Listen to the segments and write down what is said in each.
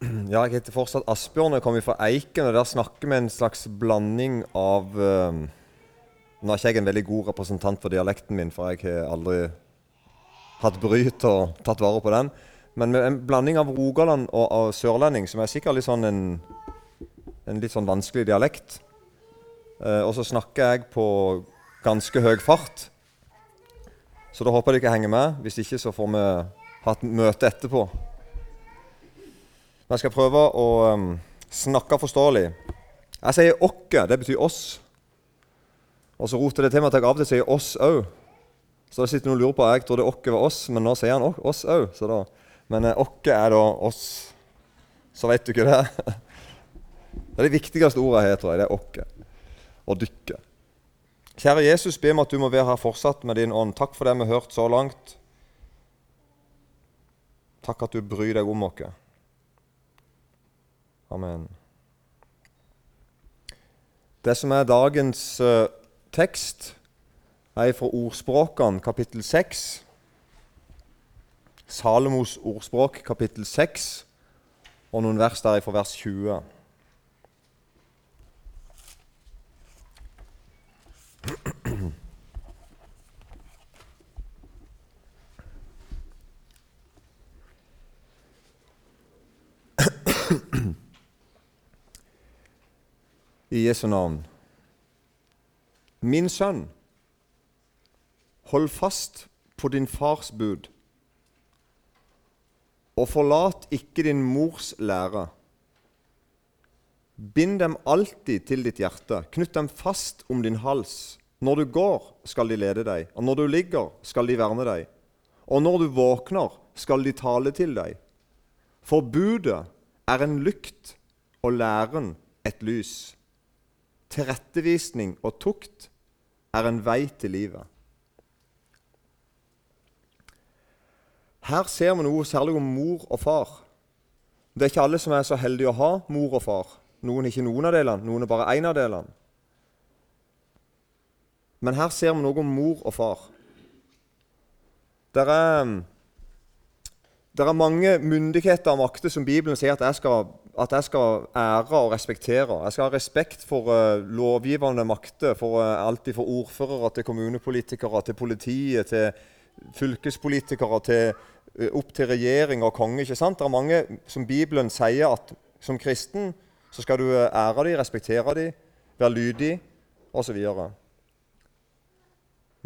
Ja, jeg heter fortsatt Asbjørn og kommer fra Eiken. og Der snakker vi en slags blanding av eh, Nå er ikke jeg en veldig god representant for dialekten min, for jeg har aldri hatt bryt og tatt vare på den. Men med en blanding av Rogaland og, og sørlending, som er sikkert litt sånn en, en litt sånn vanskelig dialekt. Uh, og så snakker jeg på ganske høy fart. Så da håper jeg dere henger med. Hvis ikke så får vi hatt møte etterpå. Men jeg skal prøve å um, snakke forståelig. Jeg sier 'åkke'. Det betyr 'oss'. Og så roter det til meg at jeg av og til sier 'oss' òg. Så det sitter noen og lurer på Jeg trodde 'åkke' var 'oss', men nå sier han 'oss' òg. Men okke 'åkke' er da 'oss'. Så vet du ikke det. Det er det viktigste ordet har, tror jeg. Det er 'åkke' og 'dykke'. Kjære Jesus, be om at du må være her fortsatt med din ånd. Takk for det vi har hørt så langt. Takk at du bryr deg om oss. Amen. Det som er dagens uh, tekst, er fra Ordspråkene, kapittel 6. Salomos ordspråk, kapittel 6, og noen vers der fra vers 20. i Jesu navn. Min sønn, hold fast på din fars bud, og forlat ikke din mors lære. Bind dem alltid til ditt hjerte, knytt dem fast om din hals. Når du går, skal de lede deg, og når du ligger, skal de verne deg. Og når du våkner, skal de tale til deg. For budet er en lykt, og læren et lys. Tilrettevisning og tukt er en vei til livet. Her ser vi noe særlig om mor og far. Det er ikke alle som er så heldige å ha mor og far. Noen er ikke noen av delene, noen er bare én av delene. Men her ser vi noe om mor og far. Det er, er, mange myndigheter og makter som Bibelen sier at jeg skal at jeg skal ære og respektere. Jeg skal ha respekt for uh, lovgivende makter, for uh, alt fra ordførere til kommunepolitikere, til politiet, til fylkespolitikere, til, uh, opp til regjering og konge. ikke sant? Det er mange som Bibelen sier at som kristen så skal du ære dem, respektere dem, være lydig osv.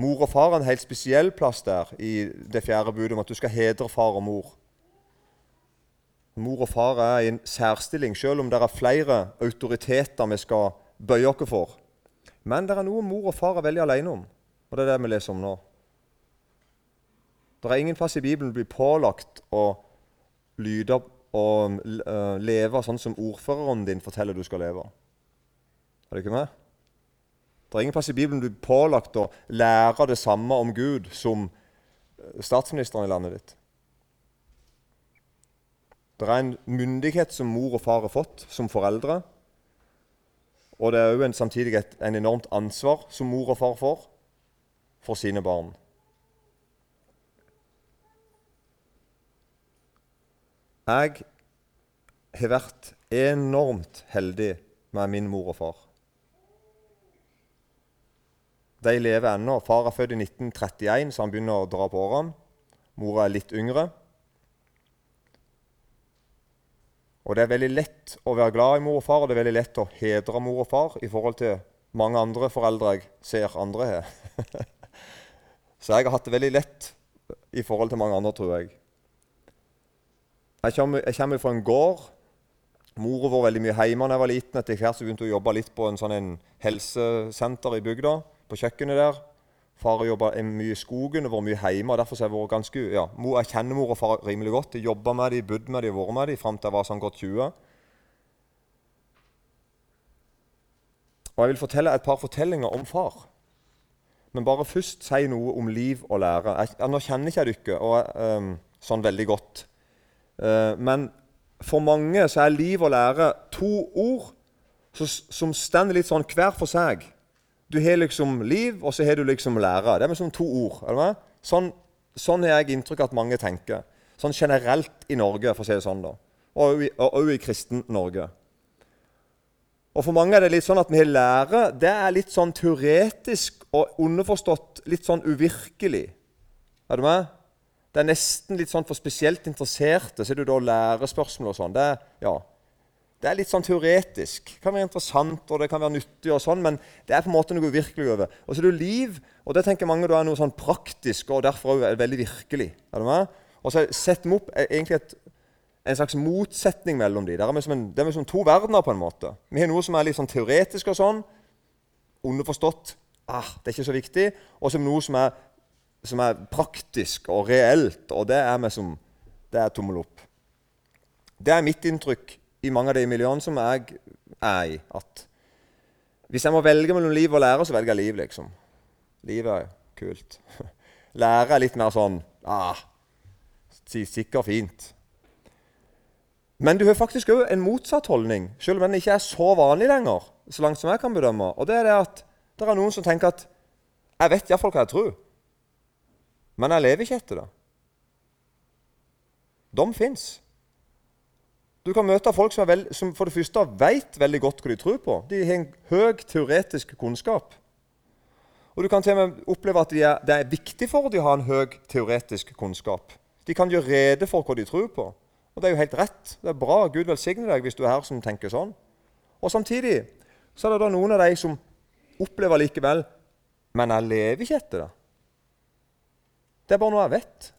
Mor og far har en helt spesiell plass der i det fjerde budet om at du skal hedre far og mor. Mor og far er i en særstilling, selv om det er flere autoriteter vi skal bøye oss for. Men det er noe mor og far er veldig alene om, og det er det vi leser om nå. Det er ingen plass i Bibelen blir pålagt å lyde og uh, leve sånn som ordføreren din forteller du skal leve. Er det ikke med? Det er ingen plass i Bibelen blir pålagt å lære det samme om Gud som eh, statsministeren i landet ditt. Det er en myndighet som mor og far har fått som foreldre. Og det er òg samtidig et en enormt ansvar som mor og far får for sine barn. Jeg har vært enormt heldig med min mor og far. De lever ennå. Far er født i 1931, så han begynner å dra på årene. Mora er litt yngre. Og det er veldig lett å være glad i mor og far, og det er veldig lett å hedre mor og far i forhold til mange andre foreldre jeg ser andre har. Så jeg har hatt det veldig lett i forhold til mange andre, tror jeg. Jeg kommer, jeg kommer fra en gård. Mora var veldig mye hjemme da jeg var liten. Etter hvert så begynte hun å jobbe litt på en sånn en helsesenter i bygda, på kjøkkenet der. Far jobba mye i skogen og vært mye hjemme. og derfor har jeg vært ganske, ja, Jeg kjenner mor og far rimelig godt. Jeg jobba med dem, bodd med dem, vært med dem fram til jeg var sånn godt 20. Og Jeg vil fortelle et par fortellinger om far. Men bare først si noe om liv og lære. Jeg, nå kjenner ikke jeg og, um, sånn veldig godt. Uh, men for mange så er liv og lære to ord som står litt sånn hver for seg. Du har liksom liv, og så har du liksom lære. Det er liksom to ord. er det Sånn, sånn har jeg inntrykk av at mange tenker. Sånn generelt i Norge, for å si det sånn. da. og òg i kristen Norge. Og For mange er det litt sånn at vi har lære det er litt sånn teoretisk og underforstått litt sånn uvirkelig. Er du med? Det er nesten litt sånn for spesielt interesserte. så er det da lærespørsmål og sånn. Det, ja, det er litt sånn teoretisk. Det kan være interessant og det kan være nyttig, og sånn, men det er på en måte noe virkelig over. Og så er det liv, og det tenker mange da er noe sånn praktisk og derfor også veldig virkelig. Er du med? Og så setter vi opp egentlig et en slags motsetning mellom dem. Det er som, en, det er som to verdener. på en måte. Vi har noe som er litt sånn teoretisk og sånn, underforstått ah, det er ikke så viktig, og så noe som er, som er, praktisk og reelt, og det er vi som det er tommel opp. Det er mitt inntrykk i mange av de miljøene som jeg er i. at Hvis jeg må velge mellom liv og lære, så velger jeg liv, liksom. Livet er kult. Lære er litt mer sånn ah, Sikkert fint. Men du har faktisk òg en motsatt holdning, selv om den ikke er så vanlig lenger. så langt som jeg kan bedømme. Og det er det at det er noen som tenker at jeg vet iallfall hva jeg tror, men jeg lever ikke etter det. De fins. Du kan møte folk som, veld, som for det første vet veldig godt hva de tror på. De har en høy teoretisk kunnskap. Og du kan til og med oppleve at de er, det er viktig for dem å ha en høy teoretisk kunnskap. De kan gjøre rede for hva de tror på. Og det er jo helt rett. Det er bra. Gud velsigne deg hvis du er her som tenker sånn. Og Samtidig så er det da noen av de som opplever likevel Men jeg lever ikke etter det. Det er bare noe jeg vet.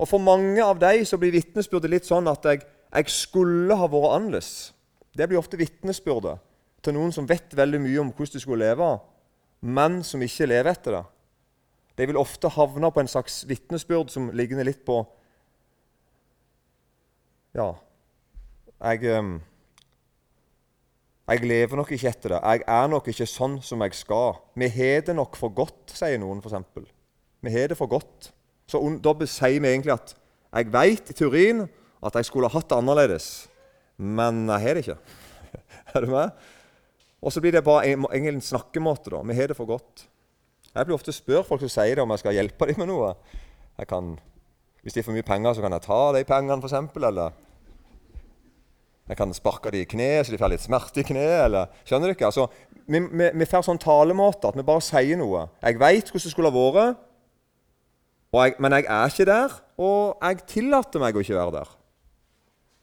Og For mange av dem så blir vitnesbyrdet litt sånn at jeg, jeg skulle ha vært annerledes. Det blir ofte vitnesbyrdet til noen som vet veldig mye om hvordan de skulle leve, men som ikke lever etter det. De vil ofte havne på en slags vitnesbyrd som ligner litt på ja, jeg, jeg lever nok ikke etter det. Jeg er nok ikke sånn som jeg skal. Vi har det nok for godt, sier noen f.eks. Vi har det for godt. Så Da sier vi egentlig at jeg vet i teorien at jeg skulle ha hatt det annerledes, men jeg har det ikke. er du med? Og så blir det bare en, en snakkemåte. da. Vi har det for godt. Jeg blir ofte spør folk som sier det, om jeg skal hjelpe dem med noe. Jeg kan hvis de får mye penger, så kan jeg ta de pengene, f.eks. Eller jeg kan sparke dem i kneet, så de får litt smerte i kneet. Eller, skjønner du ikke? Altså, vi, vi, vi får sånn talemåte at vi bare sier noe. Jeg veit hvordan det skulle ha vært, jeg, men jeg er ikke der, og jeg tillater meg å ikke være der.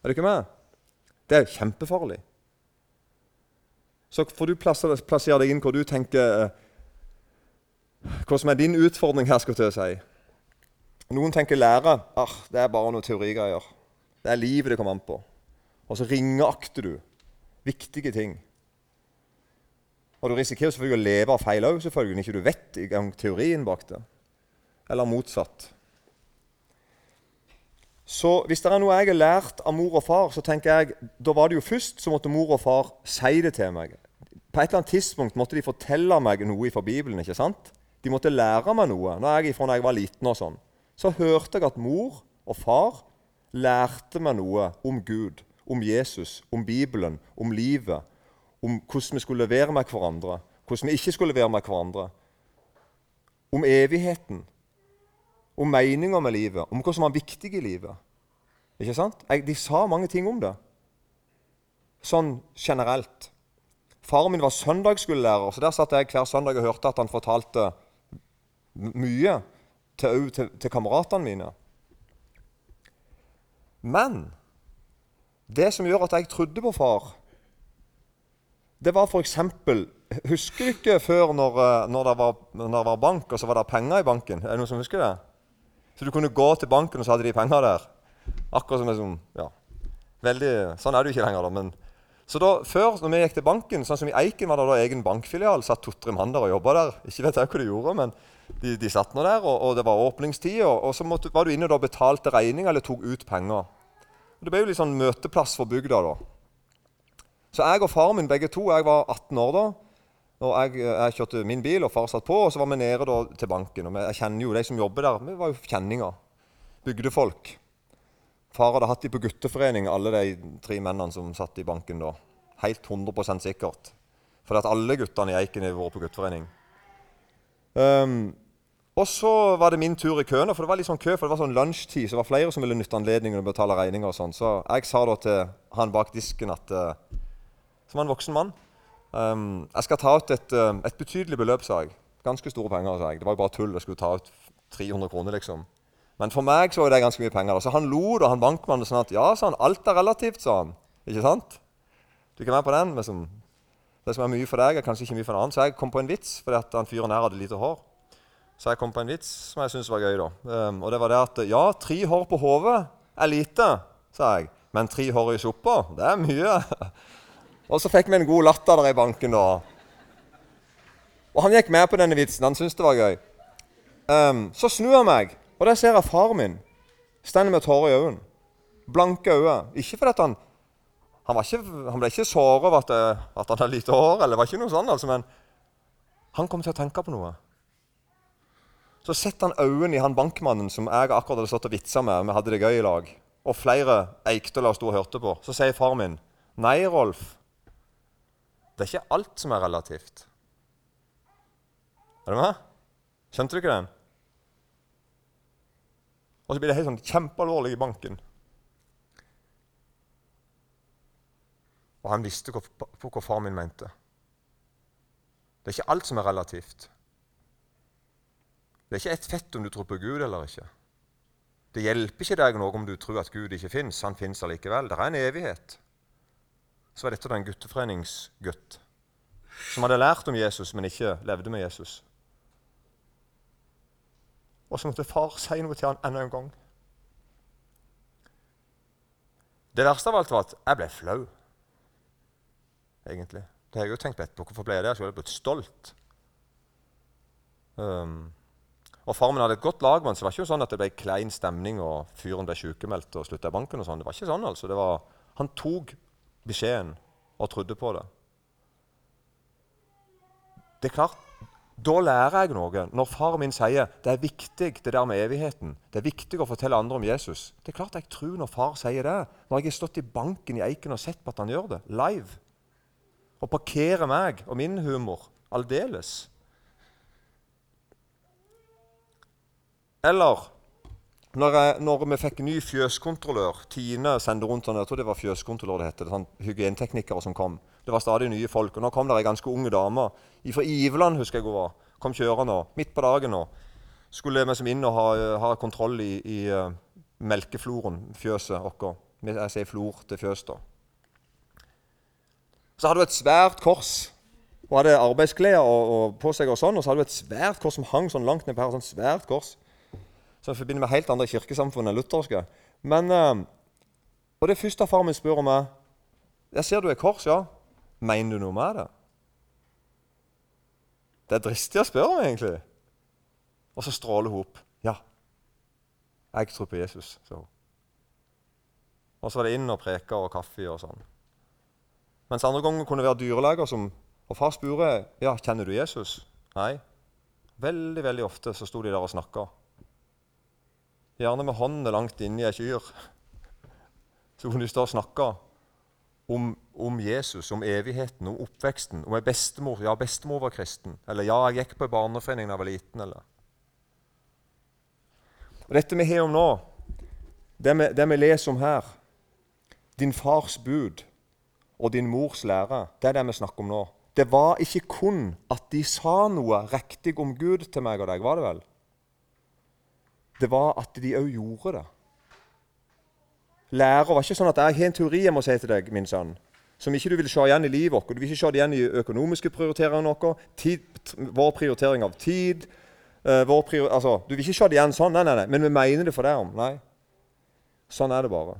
Er du ikke med? Det er kjempefarlig. Så får du plassere, plassere deg inn hvor du tenker eh, Hva som er din utfordring her, skal jeg si. Noen tenker lære ah, det er bare noe teorigreier. Det er livet det kommer an på. Og så ringeakter du viktige ting. Og du risikerer selvfølgelig å leve av feil òg, selvfølgelig, ikke du vet i teorien bak det. Eller motsatt. Så hvis det er noe jeg har lært av mor og far, så tenker jeg, da var det jo først så måtte mor og far si det til meg. På et eller annet tidspunkt måtte de fortelle meg noe fra Bibelen. ikke sant? De måtte lære meg noe når jeg, fra når jeg var liten. og sånn så hørte jeg at mor og far lærte meg noe om Gud, om Jesus, om Bibelen, om livet, om hvordan vi skulle levere med hverandre, hvordan vi ikke skulle levere med hverandre, om evigheten, om meninga med livet, om hva som var viktig i livet. Ikke sant? de sa mange ting om det, sånn generelt. Faren min var søndagsskolelærer, så der satt jeg hver søndag og hørte at han fortalte mye til, til, til kameratene mine. Men det som gjør at jeg trodde på far, det var f.eks. Husker du ikke før når, eh, når, det var, når, det var, bank, og så var det penger i banken? Er det noen som husker det? Så du kunne gå til banken, og så hadde de penger der. Akkurat som, som ja, veldig, Sånn er det jo ikke lenger. da, men så da, Før, når vi gikk til banken, sånn som i Eiken var det da egen bankfilial, satt to-tre mann der og jobba der. Ikke vet jeg hva de gjorde, men de, de satt nå der, og, og, det var åpningstid. Og, og så måtte, var du inne og betalte regninger eller tok ut penger. Og det ble jo litt sånn møteplass for bygda da. Så jeg og far min begge to, jeg var 18 år da. Og jeg, jeg, kjørte min bil, og far satt på. Og så var vi nede da, til banken. og Jeg kjenner jo de som jobber der. Vi var jo kjenninger. Bygdefolk. Far hadde hatt de på gutteforening, alle de tre mennene som satt i banken da. Helt 100% sikkert. For at alle guttene i Eiken har vært på gutteforening. Um, Og så var det min tur i køen, for det var litt sånn kø, for det var sånn lunsjtid. Så det var flere som ville nytte anledningen til å betale regninger og sånn. Så jeg sa da til han bak disken at uh, Som en voksen mann um, Jeg skal ta ut et, uh, et betydelig beløp, sa jeg. Ganske store penger, sa jeg. Det var jo bare tull. Jeg skulle ta ut 300 kroner, liksom. Men for meg så var det ganske mye penger. Da. Så han lo da, han bankmannen sånn at ja, sa han, alt er relativt, sa han. Ikke sant? Du kan være på den. Liksom. Det som er mye for deg, er kanskje ikke mye for en annen. Så jeg kom på en vits fordi at han fyren her hadde lite hår. Så jeg kom på en vits som jeg syntes var gøy. da. Um, og det var det at ja, tre hår på hodet er lite, sa jeg. Men tre hår i suppa, det er mye. og så fikk vi en god latter der i banken, da. Og han gikk med på denne vitsen. Han syntes det var gøy. Um, så snur jeg meg, og der ser jeg far min Står med tårer i øynene. Blanke øyne. Ikke fordi han han, ikke, han, ble ikke såret over at, eh, at han hadde lite hår, eller det var ikke noe sånt, altså, men han kom til å tenke på noe. Så setter han øynene i han bankmannen som jeg akkurat hadde stått og vitsa med. Vi hadde det gøy i lag. Og flere Eikdøler sto og hørte på. Så sier far min, 'Nei, Rolf, det er ikke alt som er relativt.' Er du med? Skjønte du ikke den? Og så blir det helt sånn kjempealvorlig i banken. Og han visste hva, hva far min mente. Det er ikke alt som er relativt. Det er ikke ett fett om du tror på Gud eller ikke. Det hjelper ikke deg noe om du tror at Gud ikke fins. Han fins allikevel. Det er en evighet. Så var dette en gutteforeningsgutt som hadde lært om Jesus, men ikke levde med Jesus. Og så måtte far si noe til han enda en gang. Det verste av alt var at jeg ble flau, egentlig. Det har jeg jo tenkt på. Hvorfor ble jeg det? Jeg skulle blitt stolt. Um, og Far min hadde et godt lag, men så var det ikke sånn at det ble klein stemning og fyren ble sykemeldt og slutta i banken. og sånn. Det var ikke sånn, altså. Var, han tok beskjeden og trodde på det. Det er klart, Da lærer jeg noe. Når faren min sier det er viktig det der med evigheten, det er viktig å fortelle andre om Jesus Det er klart jeg tror når far sier det. Når jeg har stått i banken i Eiken og sett på at han gjør det live, og parkerer meg og min humor aldeles Eller når, jeg, når, vi fikk ny fjøskontrollør Tine sendte rundt sånn, jeg tror det var fjøskontrollør det heter, sånn hygieneteknikere som kom. Det var stadig nye folk. og Nå kom det ei ganske unge dame fra Iveland, husker jeg hun var. Kom kjørende midt på dagen og skulle vi som inn og ha, ha kontroll i, i uh, melkefloren, fjøset vårt. Jeg sier flor til fjøs, da. Så hadde hun et svært kors. Hun hadde arbeidsklær på seg, og sånn, og så hadde hun et svært kors som hang sånn langt ned på her. sånn svært kors som forbinder med helt andre kirkesamfunn enn lutherske. Men, eh, og det første far min spør om, er Jeg ser du er kors, ja. Mener du noe med det? Det er dristig å spørre om, egentlig. Og så stråler hun opp. Ja, jeg tror på Jesus, sa hun. Og så var det inn og preke og kaffe og sånn. Mens andre ganger kunne det være dyreleger som Og far spurte ja, kjenner du Jesus. Nei. Veldig veldig ofte så sto de der og snakka. Gjerne med hånda langt inni ei kyr. Så kunne de stå og snakke om, om, Jesus, om evigheten, om oppveksten, om ei bestemor. Ja, bestemor var kristen. Eller ja, jeg gikk på ei barneforening da jeg var liten. eller... Og Dette vi har om nå, det vi, det vi leser om her, din fars bud og din mors lære, det er det vi snakker om nå. Det var ikke kun at de sa noe riktig om Gud til meg og deg, var det vel? Det var at de òg gjorde det. Lærer var ikke sånn at 'jeg har en teori jeg må si til deg, min sønn', som ikke du vil se igjen i livet vårt. Du vil ikke se det igjen i økonomiske prioriteringer våre, vår prioritering av tid uh, prior, altså, Du vil ikke se det igjen sånn, nei, nei, nei, men vi mener det for deg om. Nei. Sånn er det bare.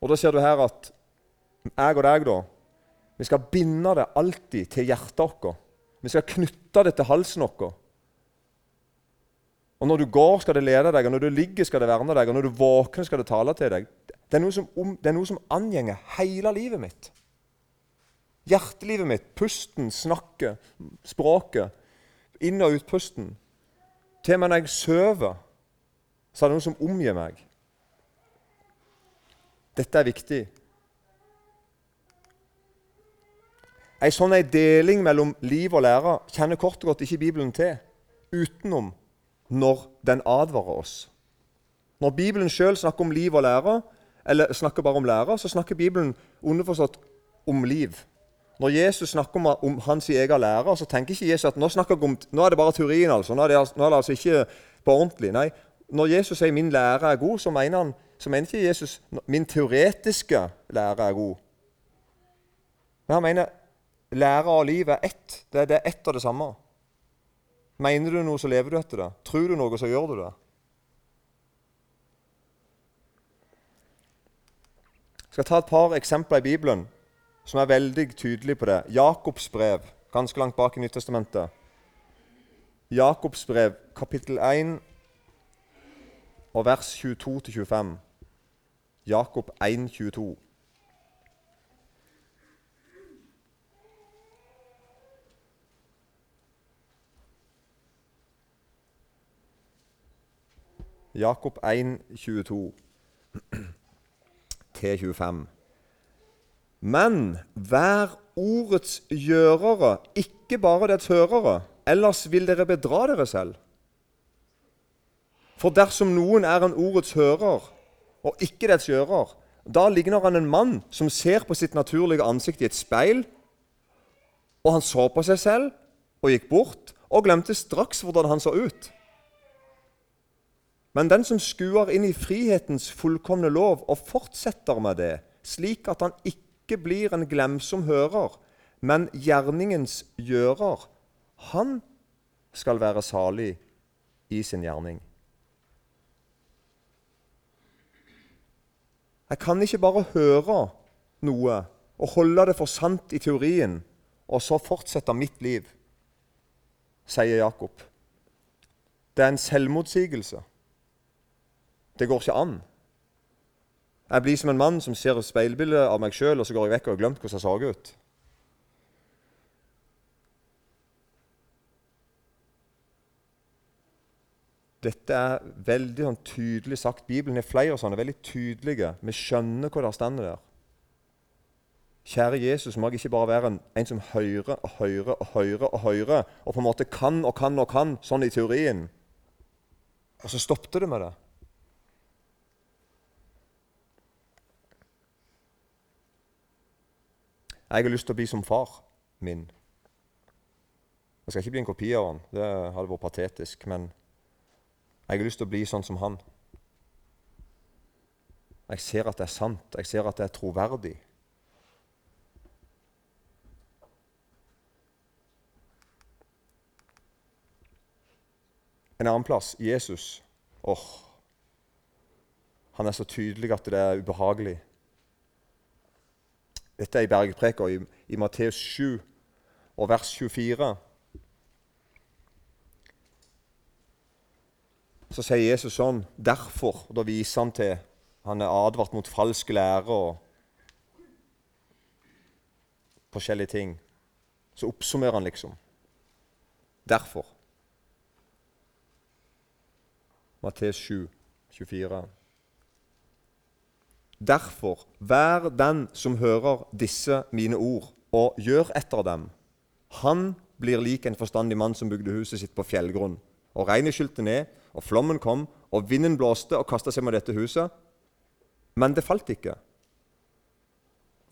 Og da ser du her at jeg og deg, da, vi skal binde det alltid til hjertet vårt. Vi skal knytte det til halsen vår. Og Når du går, skal det lede deg, og når du ligger, skal det verne deg, og når du våkner, skal det tale til deg. Det er noe som, om, det er noe som angjenger hele livet mitt. Hjertelivet mitt, pusten, snakket, språket. Inn- og utpusten. Til og med når jeg sover, så er det noe som omgir meg. Dette er viktig. Ei sånn ei deling mellom liv og lære kjenner kort og godt ikke Bibelen til. utenom når den advarer oss. Når Bibelen sjøl snakker om liv og lære, eller snakker bare om lære, så snakker Bibelen underforstått om liv. Når Jesus snakker om, om hans egen lærer, så tenker ikke Jesus at nå, om, nå er det bare teorien. altså. Nå er det, nå er det altså ikke på ordentlig. Nei, Når Jesus sier 'min lærer er god', så mener, han, så mener ikke Jesus 'min teoretiske lærer er god'. Men han mener lærer og liv er ett. Det, det er ett og det samme. Mener du noe, så lever du etter det. Tror du noe, så gjør du det. Jeg skal ta et par eksempler i Bibelen som er veldig tydelige på det. Jakobs brev, ganske langt bak i Nyttestamentet. Jakobs brev, kapittel 1 og vers 22-25. Jakob 1, 22. Jakob 1, 22 til 25. Men vær ordets gjørere, ikke bare dets hørere, ellers vil dere bedra dere selv. For dersom noen er en ordets hører og ikke dets gjører, da ligner han en mann som ser på sitt naturlige ansikt i et speil, og han så på seg selv og gikk bort og glemte straks hvordan han så ut. Men den som skuer inn i frihetens fullkomne lov og fortsetter med det, slik at han ikke blir en glemsom hører, men gjerningens gjører, han skal være salig i sin gjerning. Jeg kan ikke bare høre noe og holde det for sant i teorien, og så fortsette mitt liv, sier Jakob. Det er en selvmotsigelse. Det går ikke an. Jeg blir som en mann som ser et speilbilde av meg sjøl, og så går jeg vekk og har glemt hvordan jeg så ut. Dette er veldig sånn, tydelig sagt. Bibelen er flere sånne veldig tydelige. Vi skjønner hva det står der. Kjære Jesus, må jeg ikke bare være en, en, som hører og hører og hører og hører, og på en måte kan og kan og kan, sånn i teorien. Og så stoppet det med det. Jeg har lyst til å bli som far min. Jeg skal ikke bli en kopi av han, det hadde vært patetisk. Men jeg har lyst til å bli sånn som han. Jeg ser at det er sant, jeg ser at det er troverdig. En annen plass Jesus. Åh, Han er så tydelig at det er ubehagelig. Dette er i bergpreka i, i Matteus 7 og vers 24. Så sier Jesus sånn Derfor og Da viser han til Han er advart mot falske lære og forskjellige ting. Så oppsummerer han liksom. Derfor. Matteus 7, 24. Derfor, vær den som hører disse mine ord, og gjør etter dem. Han blir lik en forstandig mann som bygde huset sitt på fjellgrunn. Og regnet skylte ned, og flommen kom, og vinden blåste og kasta seg med dette huset. Men det falt ikke,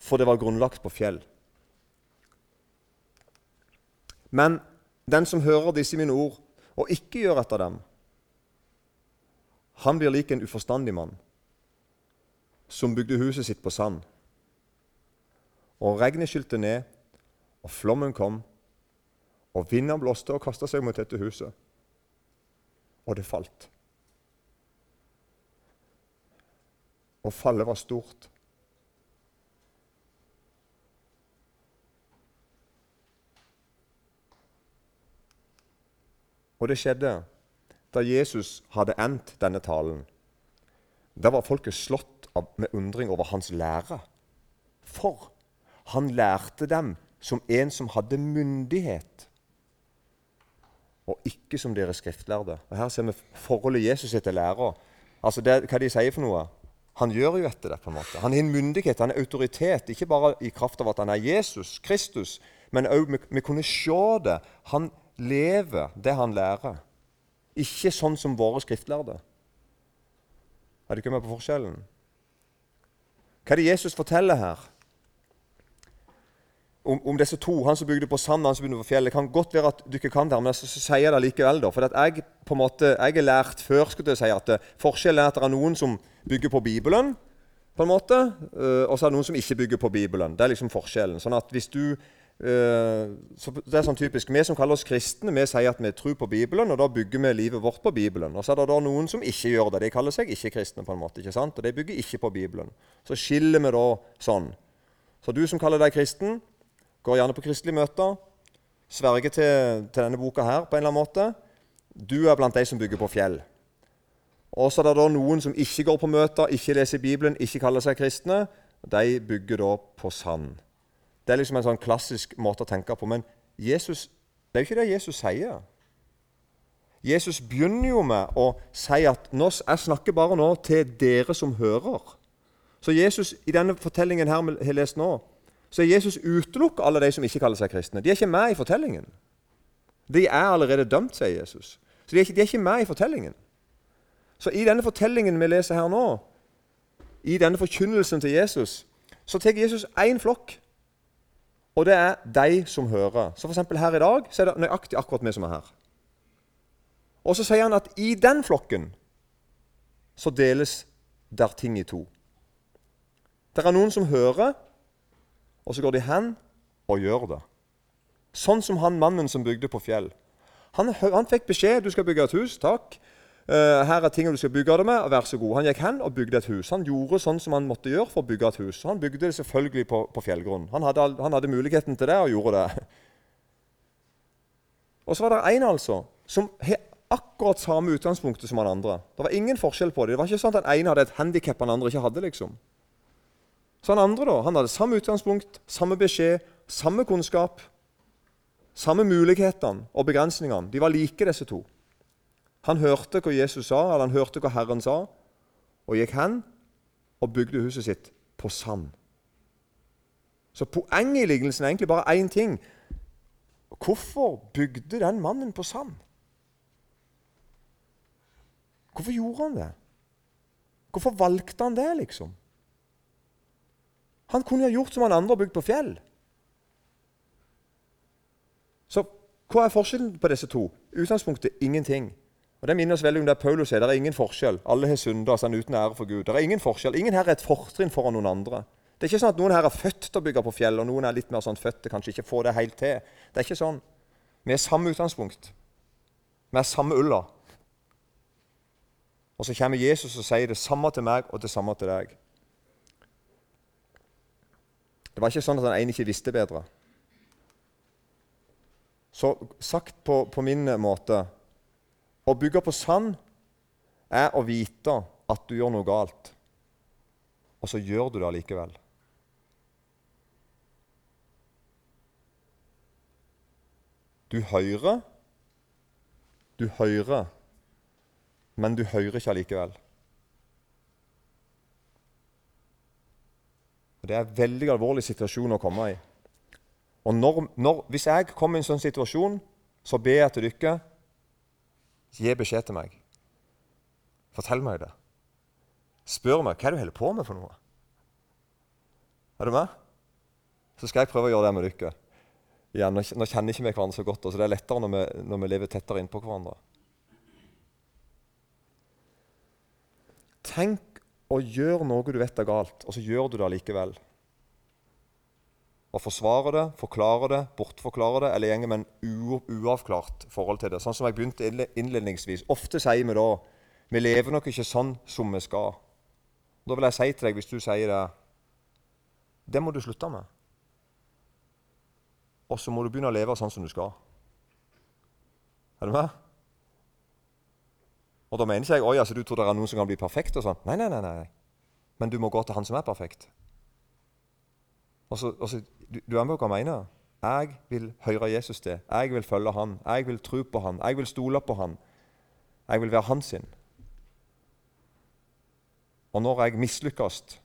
for det var grunnlagt på fjell. Men den som hører disse mine ord, og ikke gjør etter dem, han blir lik en uforstandig mann som bygde huset sitt på sand. Og regnet skylte ned, og flommen kom, og vinden blåste og kasta seg mot dette huset. Og det falt. Og fallet var stort. Og det skjedde da Jesus hadde endt denne talen. Da var folket slått med undring over hans lære. For han lærte dem som en som hadde myndighet, og ikke som deres skriftlærde. Og Her ser vi forholdet Jesus til lærer. Altså det, hva de sier for noe. Han gjør jo etter det. på en måte. Han har en myndighet, han er autoritet, ikke bare i kraft av at han er Jesus, Kristus, men òg vi, kunne se det. Han lever det han lærer. Ikke sånn som våre skriftlærde. Er du ikke med på forskjellen? Hva er det Jesus forteller her? Om, om disse to, han som bygde på sand han som bygde på fjell. Det kan godt være at du ikke kan det, men så, så sier jeg det likevel. da, For jeg på en måte, jeg er lært før skulle jeg si, at eh, forskjellen er at det er noen som bygger på Bibelen, på en måte, eh, og så er det noen som ikke bygger på Bibelen. Det er liksom forskjellen. Sånn at hvis du så det er sånn typisk, Vi som kaller oss kristne, vi sier at vi tror på Bibelen, og da bygger vi livet vårt på Bibelen. Og så er det da noen som ikke gjør det. De kaller seg ikke-kristne, på en måte, ikke sant? og de bygger ikke på Bibelen. Så skiller vi da sånn. Så du som kaller deg kristen, går gjerne på kristelige møter, sverger til, til, denne boka her på en eller annen måte. Du er blant de som bygger på fjell. Og så er det da noen som ikke går på møter, ikke leser Bibelen, ikke kaller seg kristne. De bygger da på sand. Det er liksom en sånn klassisk måte å tenke på. Men Jesus, det er jo ikke det Jesus sier. Jesus begynner jo med å si at jeg snakker bare nå til dere som hører. Så Jesus, i denne fortellingen her vi har lest nå, så er Jesus utelukker alle de som ikke kaller seg kristne. De er ikke med i fortellingen. De er allerede dømt, sier Jesus. Så de er ikke, de er ikke med i fortellingen. Så i denne fortellingen vi leser her nå, i denne forkynnelsen til Jesus, så tar Jesus én flokk og det er de som hører. Så for her i dag så er det nøyaktig akkurat vi som er her. Og så sier han at i den flokken så deles der ting i to. Det er noen som hører, og så går de hen og gjør det. Sånn som han mannen som bygde på fjell. Han, han fikk beskjed du skal bygge et hus. Takk. Uh, her er tingene du skal bygge det med, og vær så god. Han gikk hen og bygde et hus. Han gjorde sånn som han måtte gjøre for å bygge et hus. Han bygde det selvfølgelig på, på fjellgrunn. Han hadde, han hadde, muligheten til det og gjorde det. Og så var det én altså, som har akkurat samme utgangspunktet som han andre. Det var ingen forskjell på det. Det var ikke sånn at den ene hadde et handikap den andre ikke hadde. liksom. Så han andre da, han hadde samme utgangspunkt, samme beskjed, samme kunnskap. Samme mulighetene og begrensningene. De var like, disse to. Han hørte hva Jesus sa, eller han hørte hva Herren sa, og gikk hen og bygde huset sitt på sand. Så poenget i lignelsen er egentlig bare én ting. Hvorfor bygde den mannen på sand? Hvorfor gjorde han det? Hvorfor valgte han det, liksom? Han kunne ha gjort som han andre og bygd på fjell. Så hva er forskjellen på disse to? Utgangspunktet ingenting. Og Det minner oss veldig om det Paulus sier. Det er ingen forskjell. Alle har synda, sånn uten ære for Gud. Det er ingen forskjell. Ingen her er et fortrinn foran noen andre. Det er ikke sånn at noen her er født til å bygge på fjell, og noen er litt mer sånn født til kanskje ikke få det helt til. Det er ikke sånn. Vi er samme utgangspunkt. Vi er samme ulla. Og så kommer Jesus og sier det samme til meg og det samme til deg. Det var ikke sånn at den ene ikke visste bedre. Så sagt på, på min måte å bygge på sand er å vite at du gjør noe galt, og så gjør du det allikevel. Du hører, du hører, men du hører ikke allikevel. Det er en veldig alvorlig situasjon å komme i. Og når, når, Hvis jeg kommer i en sånn situasjon, så ber jeg til dere Gi beskjed til meg. Fortell meg det. Spør meg hva du holder på med for noe. Er du med? Så skal jeg prøve å gjøre det med dere. Ja, nå, nå, kjenner ikke vi hverandre så godt, så det er lettere når vi, når vi lever tettere innpå hverandre. Tenk å gjøre noe du vet er galt, og så gjør du det allikevel og forsvare det, forklare det, bortforklare det, eller gjenge med en uavklart forhold til det. Sånn som jeg begynte innledningsvis. Ofte sier vi da vi lever nok ikke sånn som vi skal. Da vil jeg si til deg, hvis du sier det Det må du slutte med. Og så må du begynne å leve sånn som du skal. Er du med? Og Da mener ikke jeg oi, altså, du tror det er noen som kan bli perfekt. og sånn. Nei, nei, nei, nei. Men du må gå til han som er perfekt. Altså, altså, du, du er med hva jeg mener? Jeg vil høre Jesus til. Jeg vil følge han. Jeg vil tro på han. Jeg vil stole på han. Jeg vil være han sin. Og når jeg mislykkes,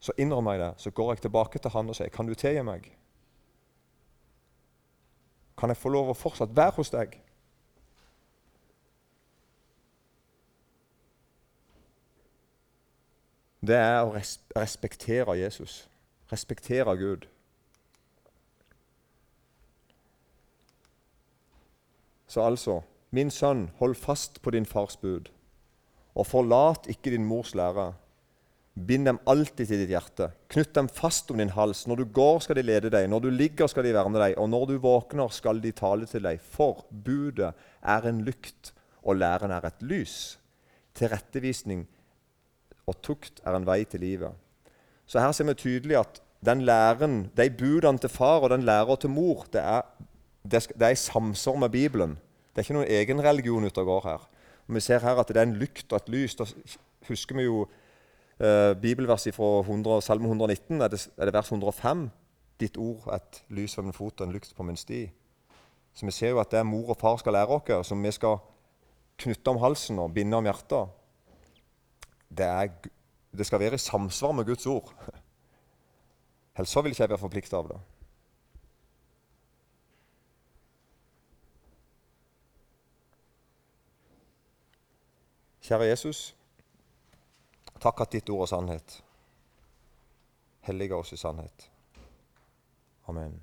så innrømmer jeg det. Så går jeg tilbake til han og sier, 'Kan du tilgi meg?' Kan jeg få lov å fortsatt være hos deg? Det er å respektere Jesus. Respektere Gud. Så altså, min sønn, hold fast på din fars bud, og forlat ikke din mors lære. Bind dem alltid til ditt hjerte. Knytt dem fast om din hals. Når du går, skal de lede deg. Når du ligger, skal de med deg. Og når du våkner, skal de tale til deg. For budet er en lykt, og læren er et lys. Tilrettevisning og tukt er en vei til livet. Så her ser vi tydelig at den læren, de budene til far og den læra til mor, det er, det er i samsvar med Bibelen. Det er ikke noen egen religion ute og går her. Og vi ser her at det er en lykt og et lys. Da husker vi jo eh, bibelverset fra 100, Salme 119, er det, er det vers 105. Ditt ord et lys ved min fot og en lykt på min sti. Så vi ser jo at det mor og far skal lære oss, som vi skal knytte om halsen og binde om hjertet. Det, er, det skal være i samsvar med Guds ord. Ellers vil ikke jeg være forplikta av det. Kjære Jesus. Takk at ditt ord er sannhet. Hellige oss i sannhet. Amen.